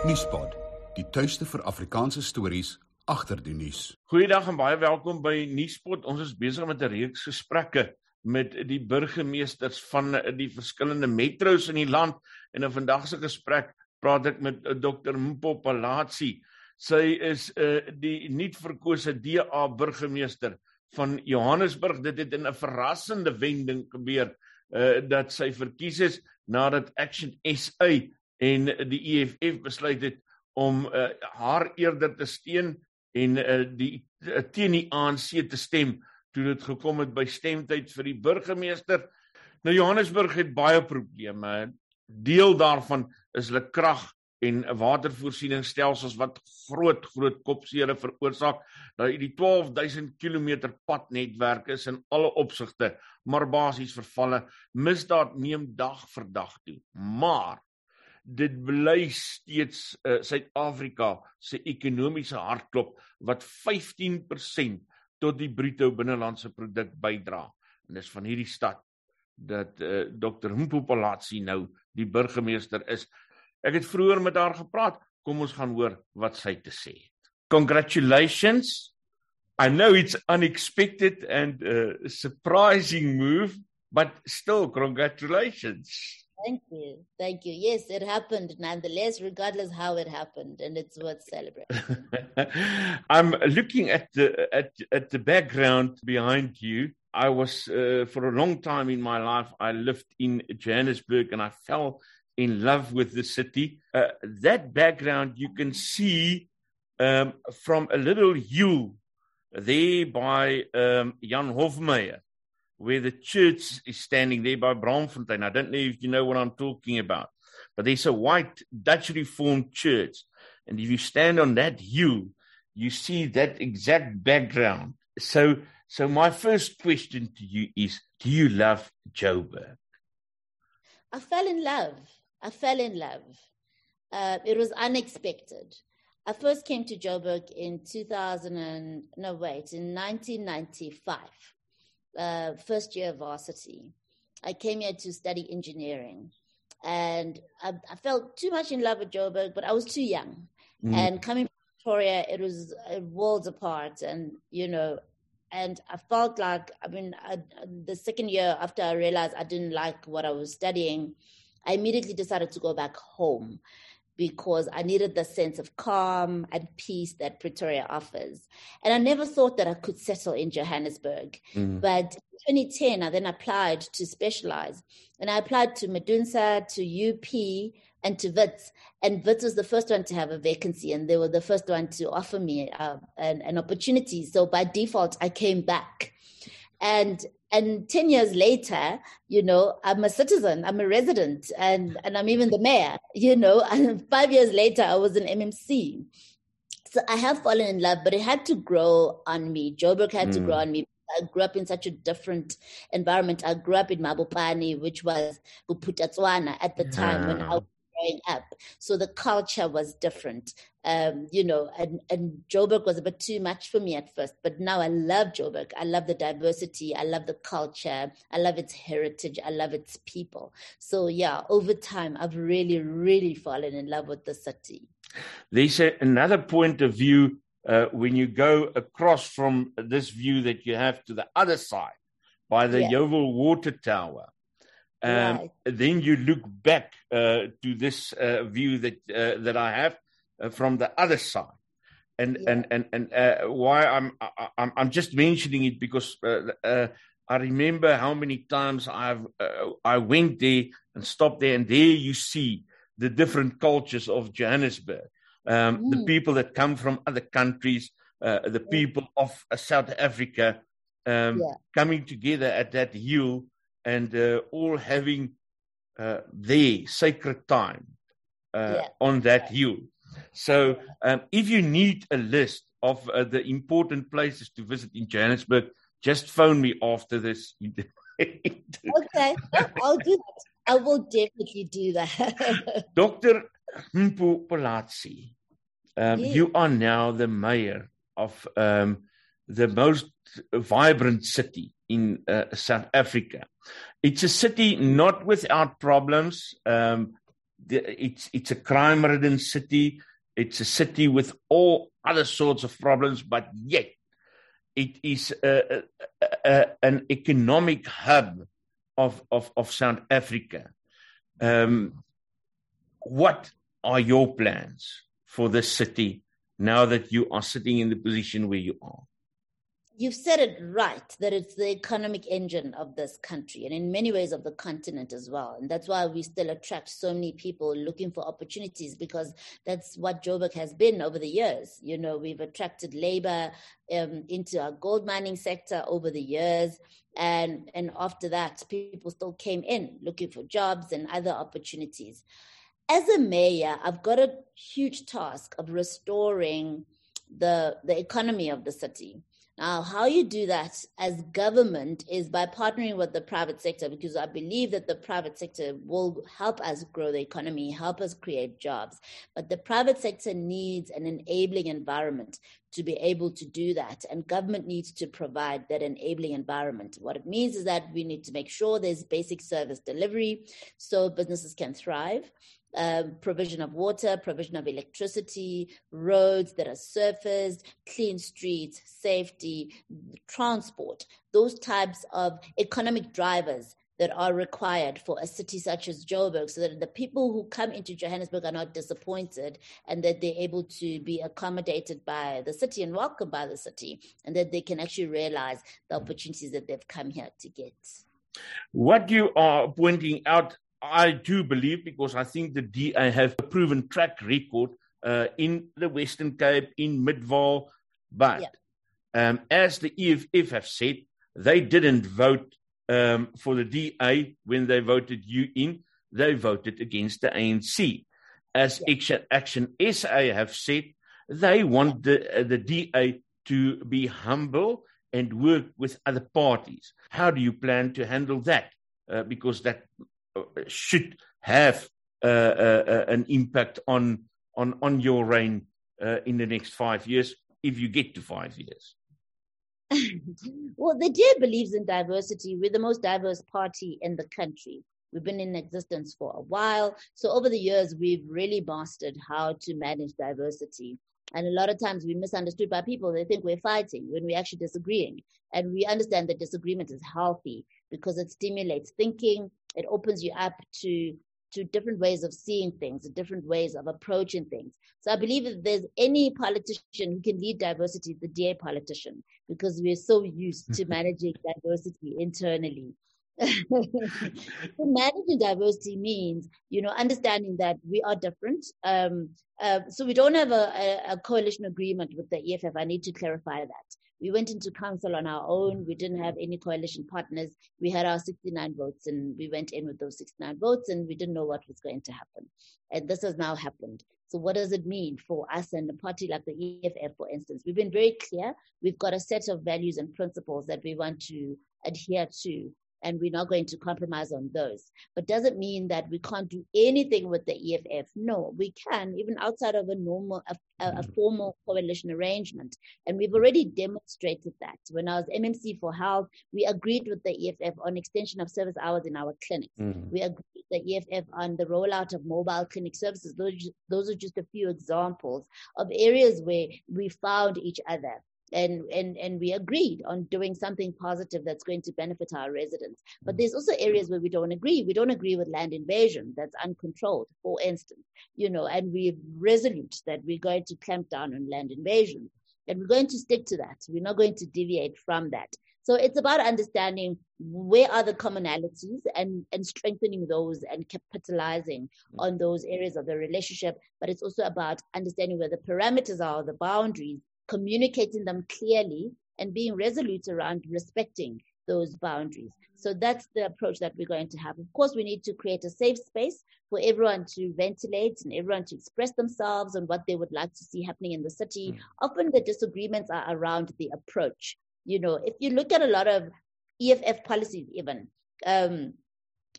Nuuspot, die tuiste vir Afrikaanse stories agter die nuus. Goeiedag en baie welkom by Nuuspot. Ons is besig met 'n reeks gesprekke met die burgemeesters van die verskillende metro's in die land en in vandag se gesprek praat ek met eh, Dr Mpo Palatsi. Sy is uh, die nuut verkose DA burgemeester van Johannesburg. Dit het in 'n verrassende wending gebeur uh, dat sy verkies is nadat Action SA en die EFF besluit het om uh, haar eerder te steun en uh, die uh, teen die ANC te stem toe dit gekom het by stemtyd vir die burgemeester. Nou Johannesburg het baie probleme. Deel daarvan is hulle krag en watervoorsieningsstelsels wat groot groot kopseere veroorsaak. Nou die 12000 km padnetwerk is in alle opsigte maar basies vervalle. Misdaad neem dag vir dag toe. Maar dit bly steeds uh, Suid-Afrika se ekonomiese hartklop wat 15% tot die bruto binnelandse produk bydra. En dis van hierdie stad dat uh, eh, Dr. Mpopalatsi nou die burgemeester is. Ek het vroeër met haar gepraat. Kom ons gaan hoor wat sy te sê het. Congratulations. I know it's unexpected and a uh, surprising move, but still congratulations. Thank you. Thank you. Yes, it happened nonetheless, regardless how it happened, and it's worth celebrating. I'm looking at the at at the background behind you. I was uh, for a long time in my life. I lived in Johannesburg, and I fell in love with the city. Uh, that background you can see um, from a little hill there by um, Jan Hofmeyr where the church is standing there by Braamfontein. I don't know if you know what I'm talking about, but there's a white Dutch Reformed church. And if you stand on that hill, you see that exact background. So, so my first question to you is, do you love Joburg? I fell in love. I fell in love. Uh, it was unexpected. I first came to Joburg in 2000 and, no wait, in 1995 uh, first year of varsity. I came here to study engineering. And I, I, felt too much in love with Joburg, but I was too young. Mm. And coming from Pretoria, it was worlds apart. And, you know, and I felt like, I mean, I, the second year after I realized I didn't like what I was studying, I immediately decided to go back home because I needed the sense of calm and peace that Pretoria offers. And I never thought that I could settle in Johannesburg. Mm. But in 2010, I then applied to specialize. And I applied to Medunsa, to UP, and to WITS. And WITS was the first one to have a vacancy, and they were the first one to offer me uh, an, an opportunity. So by default, I came back. And and 10 years later you know i'm a citizen i'm a resident and and i'm even the mayor you know and 5 years later i was an mmc so i have fallen in love but it had to grow on me joburg had mm. to grow mm. on me I grew up in such a different environment. I grew up in Mabopane, which was Bophuthatswana at the time yeah. when I was growing up. So the culture was different um, you know, and, and Joburg was a bit too much for me at first, but now I love Joburg. I love the diversity. I love the culture. I love its heritage. I love its people. So yeah, over time, I've really, really fallen in love with the city. There's a, another point of view uh, when you go across from this view that you have to the other side by the yeah. Yeoville Water Tower. Um, right. Then you look back uh, to this uh, view that uh, that I have, uh, from the other side. And yeah. and and and uh, why I'm I'm I'm just mentioning it because uh, uh I remember how many times I've uh, I went there and stopped there, and there you see the different cultures of Johannesburg, um, mm. the people that come from other countries, uh, the people of South Africa, um, yeah. coming together at that hill and all having their sacred time on that hill. So, um, if you need a list of uh, the important places to visit in Johannesburg, just phone me after this. okay, I'll do that. I will definitely do that. Dr. Mpho Phalatse, um, yes. you are now the mayor of um, the most vibrant city in uh, South Africa. It's a city not without problems. Um, it's it's a crime-ridden city. It's a city with all other sorts of problems, but yet it is a, a, a, an economic hub of, of, of South Africa. Um, what are your plans for this city now that you are sitting in the position where you are? You've said it right that it's the economic engine of this country and in many ways of the continent as well. And that's why we still attract so many people looking for opportunities because that's what Joburg has been over the years. You know, we've attracted labor um, into our gold mining sector over the years. And, and after that, people still came in looking for jobs and other opportunities. As a mayor, I've got a huge task of restoring the, the economy of the city now, how you do that as government is by partnering with the private sector, because I believe that the private sector will help us grow the economy, help us create jobs. But the private sector needs an enabling environment to be able to do that. And government needs to provide that enabling environment. What it means is that we need to make sure there's basic service delivery so businesses can thrive um, provision of water, provision of electricity, roads that are surfaced, clean streets, safety, transport, those types of economic drivers that are required for a city such as Joburg so that the people who come into Johannesburg are not disappointed and that they're able to be accommodated by the city and welcomed by the city and that they can actually realize the opportunities that they've come here to get. What you are pointing out I do believe because I think the DA have a proven track record uh, in the Western Cape, in Midvaal, but yeah. um, as the EFF have said, they didn't vote um, for the DA when they voted you in. They voted against the ANC. As. Action, Action SA have said, they want the, uh, the DA to be humble and work with other parties. How do you plan to handle that? Uh, because that should have uh, uh, uh, an impact on on on your reign uh, in the next five years, if you get to five years. well, the DA believes in diversity. We're the most diverse party in the country. We've been in existence for a while. So over the years, we've really mastered how to manage diversity. And a lot of times we're misunderstood by people. They think we're fighting when we're actually disagreeing. And we understand that disagreement is healthy because it stimulates thinking, it opens you up to to different ways of seeing things, different ways of approaching things. So I believe if there's any politician who can lead diversity, the DA politician, because we're so used to managing diversity internally. managing diversity means, you know, understanding that we are different. Um, uh, so we don't have a, a, a coalition agreement with the EFF. I need to clarify that. We went into council on our own. We didn't have any coalition partners. We had our 69 votes and we went in with those 69 votes and we didn't know what was going to happen. And this has now happened. So what does it mean for us and a party like the EFF, for instance? We've been very clear. We've got a set of values and principles that we want to adhere to and we're not going to compromise on those. But doesn't mean that we can't do anything with the EFF. No, we can, even outside of a normal, a, a, formal coalition arrangement. And we've already demonstrated that. When I was MMC for Health, we agreed with the EFF on extension of service hours in our clinics. Mm-hmm. We agreed with the EFF on the rollout of mobile clinic services. Those, those are just a few examples of areas where we found each other and and and we agreed on doing something positive that's going to benefit our residents. But there's also areas where we don't agree. We don't agree with land invasion that's uncontrolled for instance. You know and we're resolute that we're going to clamp down on land invasion and we're going to stick to that. We're not going to deviate from that. So it's about understanding where are the commonalities and, and strengthening those and capitalizing on those areas of the relationship. But it's also about understanding where the parameters are, the boundaries, communicating them clearly and being resolute around respecting those boundaries. So that's the approach that we're going to have. Of course, we need to create a safe space for everyone to ventilate and everyone to express themselves and what they would like to see happening in the city. Mm. Often the disagreements are around the approach. You know, if you look at a lot of EFF policies, even, um,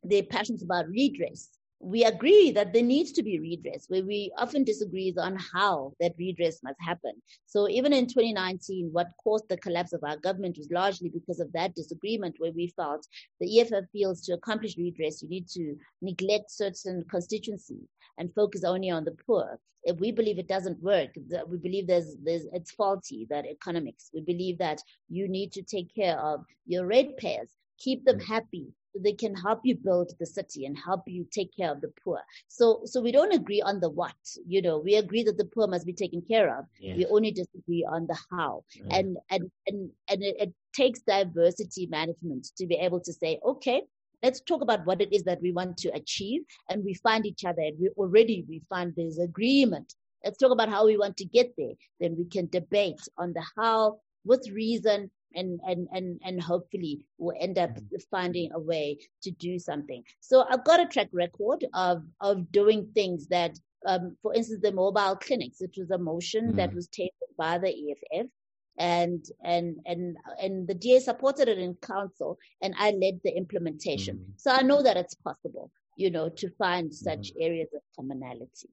they're passionate about redress we agree that there needs to be redress. Where we often disagree is on how that redress must happen. So even in 2019, what caused the collapse of our government was largely because of that disagreement, where we felt the EFF feels to accomplish redress, you need to neglect certain constituencies and focus only on the poor. If we believe it doesn't work, we believe there's there's it's faulty that economics. We believe that you need to take care of your red ratepayers, keep them mm. happy, they can help you build the city and help you take care of the poor. So, so we don't agree on the what. You know, we agree that the poor must be taken care of. Yes. We only disagree on the how. And and and and it, it takes diversity management to be able to say, okay, let's talk about what it is that we want to achieve, and we find each other. And we already we find there's agreement. Let's talk about how we want to get there. Then we can debate on the how with reason and and and and hopefully we'll end up mm-hmm. finding a way to do something. So I've got a track record of of doing things that, um, for instance, the mobile clinics. It was a motion mm. that was taken by the EFF, and and and and the DA supported it in council, and I led the implementation. Mm. So I know that it's possible, you know, to find such mm. areas of commonality.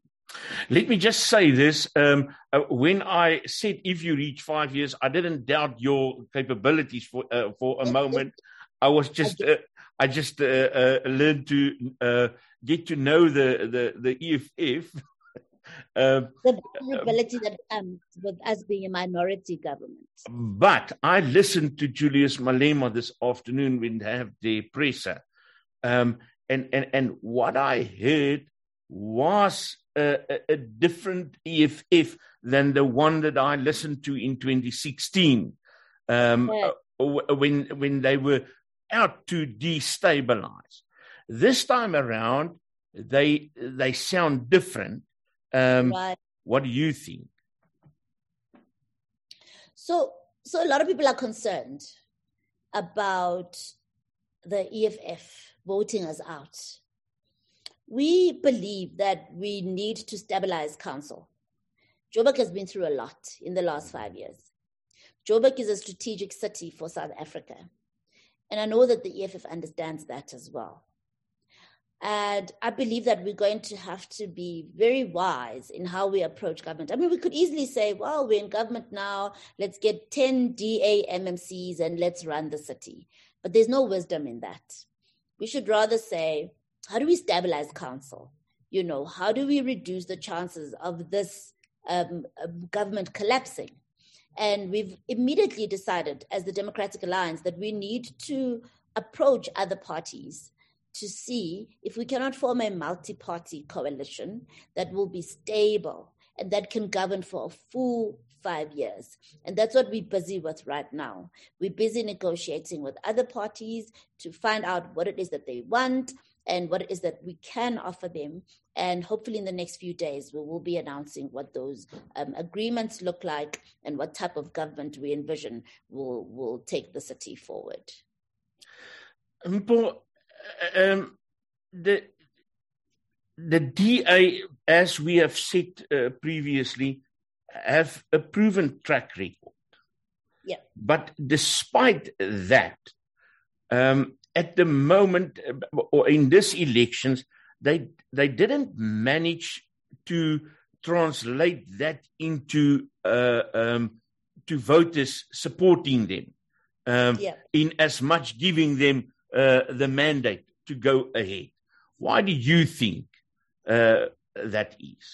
Let me just say this. Um, uh, when I said if you reach five years, I didn't doubt your capabilities for uh, for a moment. I was just uh, I just uh, uh, learned to uh, get to know the the the EFF. Um, the vulnerability that comes with us being a minority government. But I listened to Julius Malema this afternoon when they have the presser, um, and and and what I heard was a, a, different EFF than the one that I listened to in 2016, um, yeah. Uh, when when they were out to destabilize. This time around, they they sound different. Um, right. What do you think? So, so a lot of people are concerned about the EFF voting us out we believe that we need to stabilize council. Joburg has been through a lot in the last five years. Joburg is a strategic city for South Africa. And I know that the EFF understands that as well. And I believe that we're going to have to be very wise in how we approach government. I mean, we could easily say, well, we're in government now, let's get 10 DA MMCs and let's run the city. But there's no wisdom in that. We should rather say, how do we stabilize council? You know, how do we reduce the chances of this um, government collapsing? And we've immediately decided, as the Democratic Alliance, that we need to approach other parties to see if we cannot form a multi party coalition that will be stable and that can govern for a full five years. And that's what we're busy with right now. We're busy negotiating with other parties to find out what it is that they want and what it is that we can offer them. And hopefully, in the next few days, we will be announcing what those um, agreements look like and what type of government we envision will will take the city forward. Mpho, um, the the DA, as we have said uh, previously, have a proven track record. Yeah. But despite that, um, at the moment or in this elections they they didn't manage to translate that into uh, um, to voters supporting them um, yeah. in as much giving them uh, the mandate to go ahead why do you think uh, that is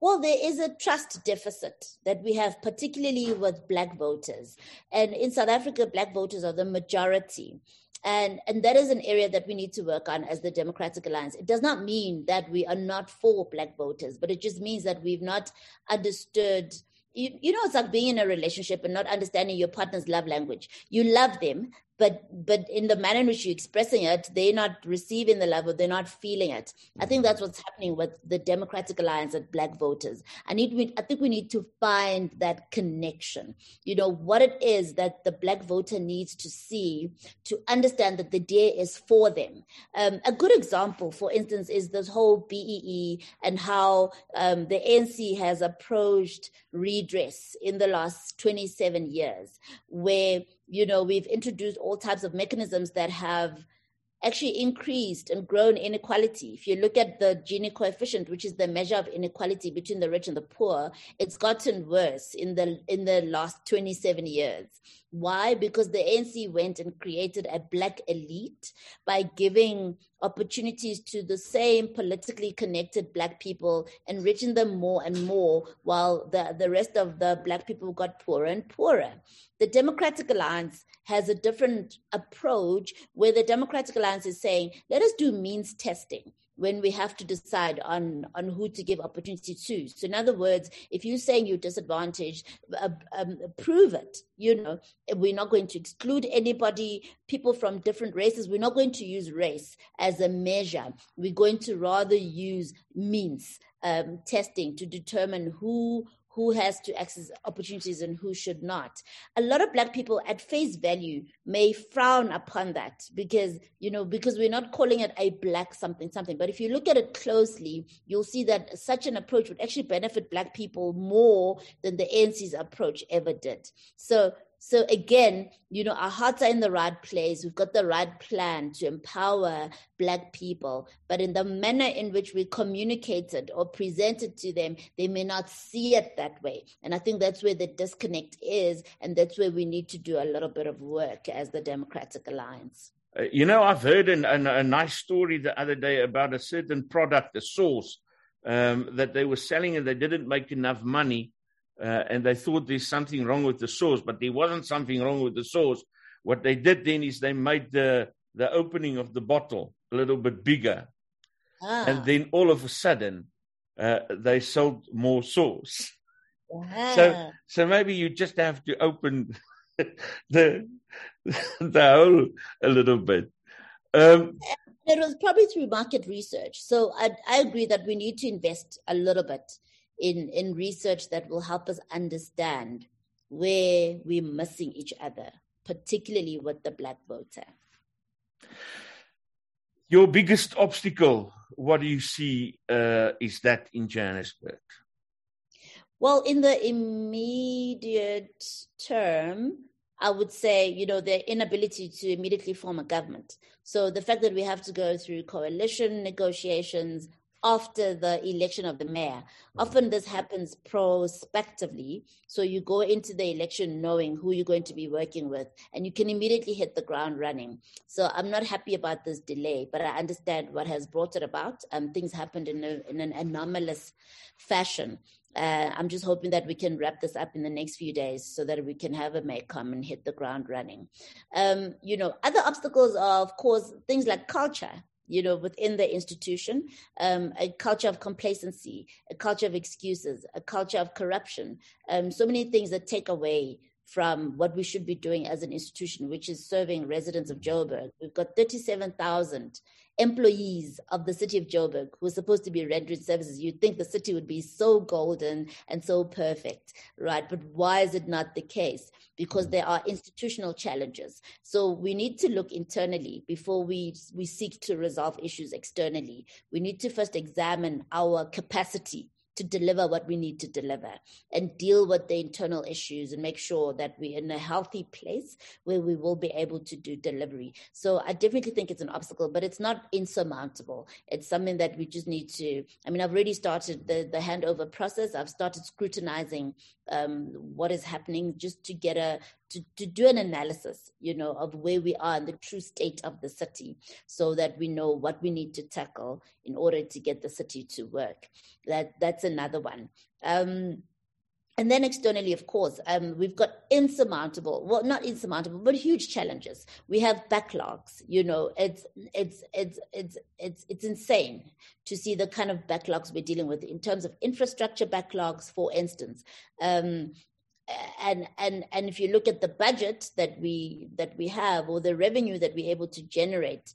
well, there is a trust deficit that we have, particularly with black voters. And in South Africa, black voters are the majority. And, and that is an area that we need to work on as the Democratic Alliance. It does not mean that we are not for black voters, but it just means that we've not understood you, you know it's like being in a relationship and not understanding your partner's love language you love them but but in the manner in which you're expressing it, they're not receiving the love or they're not feeling it. I think that's what's happening with the Democratic Alliance and Black voters. I need I think we need to find that connection. You know what it is that the Black voter needs to see to understand that the DA is for them. Um, a good example, for instance, is this whole BEE and how um, the ANC has approached redress in the last 27 years, where you know, we've introduced all types of mechanisms that have actually increased and grown inequality. If you look at the Gini coefficient, which is the measure of inequality between the rich and the poor, it's gotten worse in the in the last 27 years. Why? Because the ANC went and created a black elite by giving opportunities to the same politically connected black people, enriching them more and more, while the, the rest of the black people got poorer and poorer. The Democratic Alliance has a different approach where the Democratic Alliance is saying, let us do means testing when we have to decide on, on who to give opportunity to. So, in other words, if you're saying you're disadvantaged, uh, um, prove it. You know, we're not going to exclude anybody, people from different races. We're not going to use race as a measure. We're going to rather use means um, testing to determine who who has to access opportunities and who should not. A lot of black people at face value may frown upon that because, you know, because we're not calling it a black something something. But if you look at it closely, you'll see that such an approach would actually benefit black people more than the ANC's approach ever did. So so again, you know, our hearts are in the right place. We've got the right plan to empower Black people, but in the manner in which we communicated or presented to them, they may not see it that way. And I think that's where the disconnect is, and that's where we need to do a little bit of work as the Democratic Alliance. Uh, you know, I've heard an, an, a nice story the other day about a certain product, a sauce, um, that they were selling and they didn't make enough money uh, and they thought there's something wrong with the sauce, but there wasn't something wrong with the sauce. What they did then is they made the the opening of the bottle a little bit bigger, ah. and then all of a sudden uh, they sold more sauce. So so maybe you just have to open the the hole a little bit. Um, it was probably through market research. So I, I agree that we need to invest a little bit in, in research that will help us understand where we're missing each other, particularly with the black voter. Your biggest obstacle, what do you see, uh, is that in Johannesburg? Well, in the immediate term, I would say, you know, the inability to immediately form a government. So the fact that we have to go through coalition negotiations, after the election of the mayor. Often this happens prospectively. So you go into the election knowing who you're going to be working with, and you can immediately hit the ground running. So I'm not happy about this delay, but I understand what has brought it about. Um, things happened in, a, in an anomalous fashion. Uh, I'm just hoping that we can wrap this up in the next few days so that we can have a Mayco and hit the ground running. Um, you know, other obstacles are, of course, things like culture you know, within the institution, um, a culture of complacency, a culture of excuses, a culture of corruption, um, so many things that take away from what we should be doing as an institution, which is serving residents of mm-hmm. Joburg. We've got 37,000 employees of the city of Joburg who are supposed to be rendering services. You'd think the city would be so golden and so perfect, right? But why is it not the case? Because mm-hmm. there are institutional challenges. So we need to look internally before we, we seek to resolve issues externally. We need to first examine our capacity to deliver what we need to deliver and deal with the internal issues and make sure that we're in a healthy place where we will be able to do delivery. So I definitely think it's an obstacle, but it's not insurmountable. It's something that we just need to. I mean, I've already started the, the handover process. I've started scrutinizing um, what is happening just to get a to, to do an analysis, you know, of where we are in the true state of the city so that we know what we need to tackle in order to get the city to work. That that's another one. Um, and then externally, of course, um, we've got insurmountable, well, not insurmountable, but huge challenges. We have backlogs. You know, it's it's it's it's it's it's insane to see the kind of backlogs we're dealing with in terms of infrastructure backlogs, for instance. Um, and and and if you look at the budget that we that we have or the revenue that we're able to generate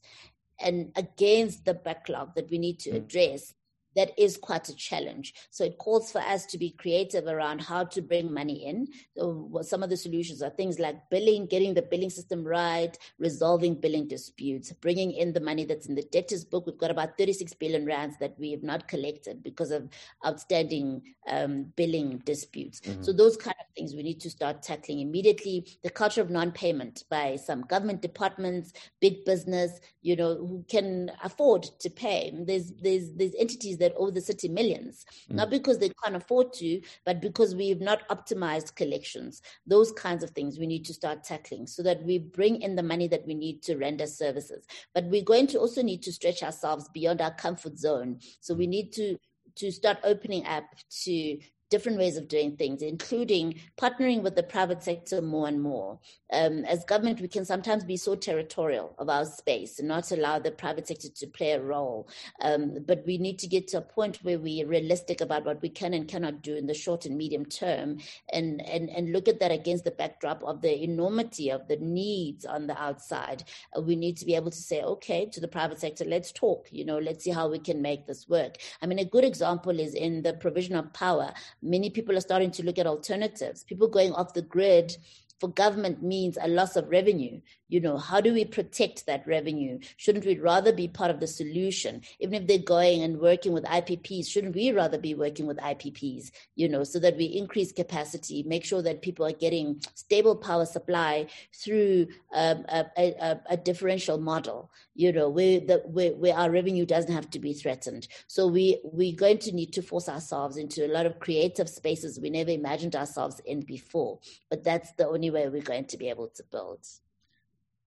and against the backlog that we need to mm. address that is quite a challenge. So it calls for us to be creative around how to bring money in. So some of the solutions are things like billing, getting the billing system right, resolving billing disputes, bringing in the money that's in the debtors book. We've got about 36 billion rands that we have not collected because of outstanding um, billing disputes. Mm-hmm. So those kind of things we need to start tackling immediately. The culture of non-payment by some government departments, big business, you know, who can afford to pay. There's there's there's entities that owe the city millions, mm. not because they can't afford to, but because we've not optimized collections. Those kinds of things we need to start tackling so that we bring in the money that we need to render services. But we're going to also need to stretch ourselves beyond our comfort zone. So we need to to start opening up to different ways of doing things, including partnering with the private sector more and more. Um, as government, we can sometimes be so territorial of our space and not allow the private sector to play a role. Um, but we need to get to a point where we are realistic about what we can and cannot do in the short and medium term and, and, and look at that against the backdrop of the enormity of the needs on the outside. Uh, we need to be able to say, okay, to the private sector, let's talk, you know, let's see how we can make this work. I mean, a good example is in the provision of power many people are starting to look at alternatives. People going off the grid for government means a loss of revenue. You know, how do we protect that revenue? Shouldn't we rather be part of the solution? Even if they're going and working with IPPs, shouldn't we rather be working with IPPs, you know, so that we increase capacity, make sure that people are getting stable power supply through um, a, a, a, differential model, you know, where, the, where, where our revenue doesn't have to be threatened. So we, we're going to need to force ourselves into a lot of creative spaces we never imagined ourselves in before. But that's the only way we're going to be able to build.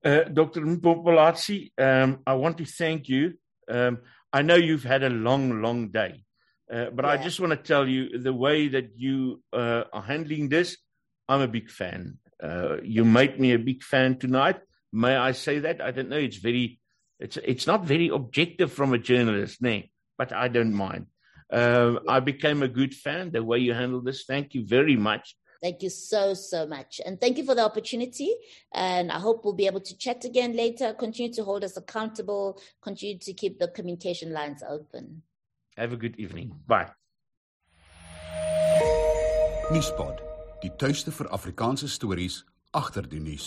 Uh, Dr. Mpho Phalatse, um, I want to thank you. Um, I know you've had a long, long day, uh, but yeah. I just want to tell you the way that you uh, are handling this. I'm a big fan. Uh, you made me a big fan tonight. May I say that? I don't know. It's very, it's it's not very objective from a journalist, nay, but I don't mind. Uh, I became a good fan the way you handled this. Thank you very much. Thank you so, so much. And thank you for the opportunity. And I hope we'll be able to chat again later, continue to hold us accountable, continue to keep the communication lines open. Have a good evening. Bye. Nuuspod, die tuiste vir Afrikaanse stories agter die nuus.